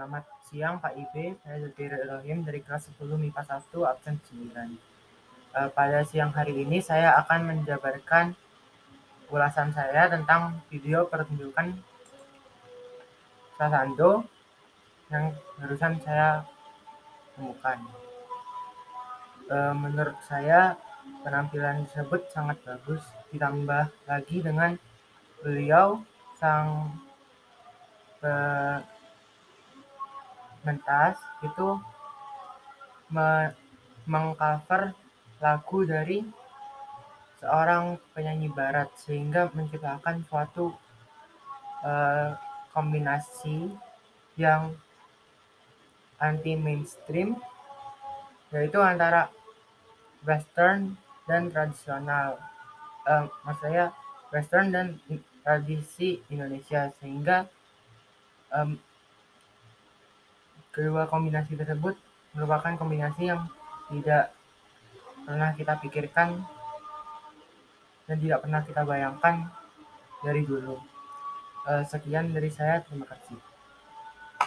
Selamat siang Pak Ibe, saya Zulkifli Ibrahim dari kelas 10 MIPA 1 absen 9. Uh, pada siang hari ini saya akan menjabarkan ulasan saya tentang video pertunjukan Sasando yang barusan saya temukan. Uh, menurut saya penampilan tersebut sangat bagus, ditambah lagi dengan beliau sang uh, mentas itu me mengcover lagu dari seorang penyanyi barat sehingga menciptakan suatu uh, kombinasi yang anti mainstream yaitu antara western dan tradisional. Uh, maksudnya western dan tradisi Indonesia sehingga um, Kedua kombinasi tersebut merupakan kombinasi yang tidak pernah kita pikirkan dan tidak pernah kita bayangkan dari dulu. Eh, sekian dari saya, terima kasih.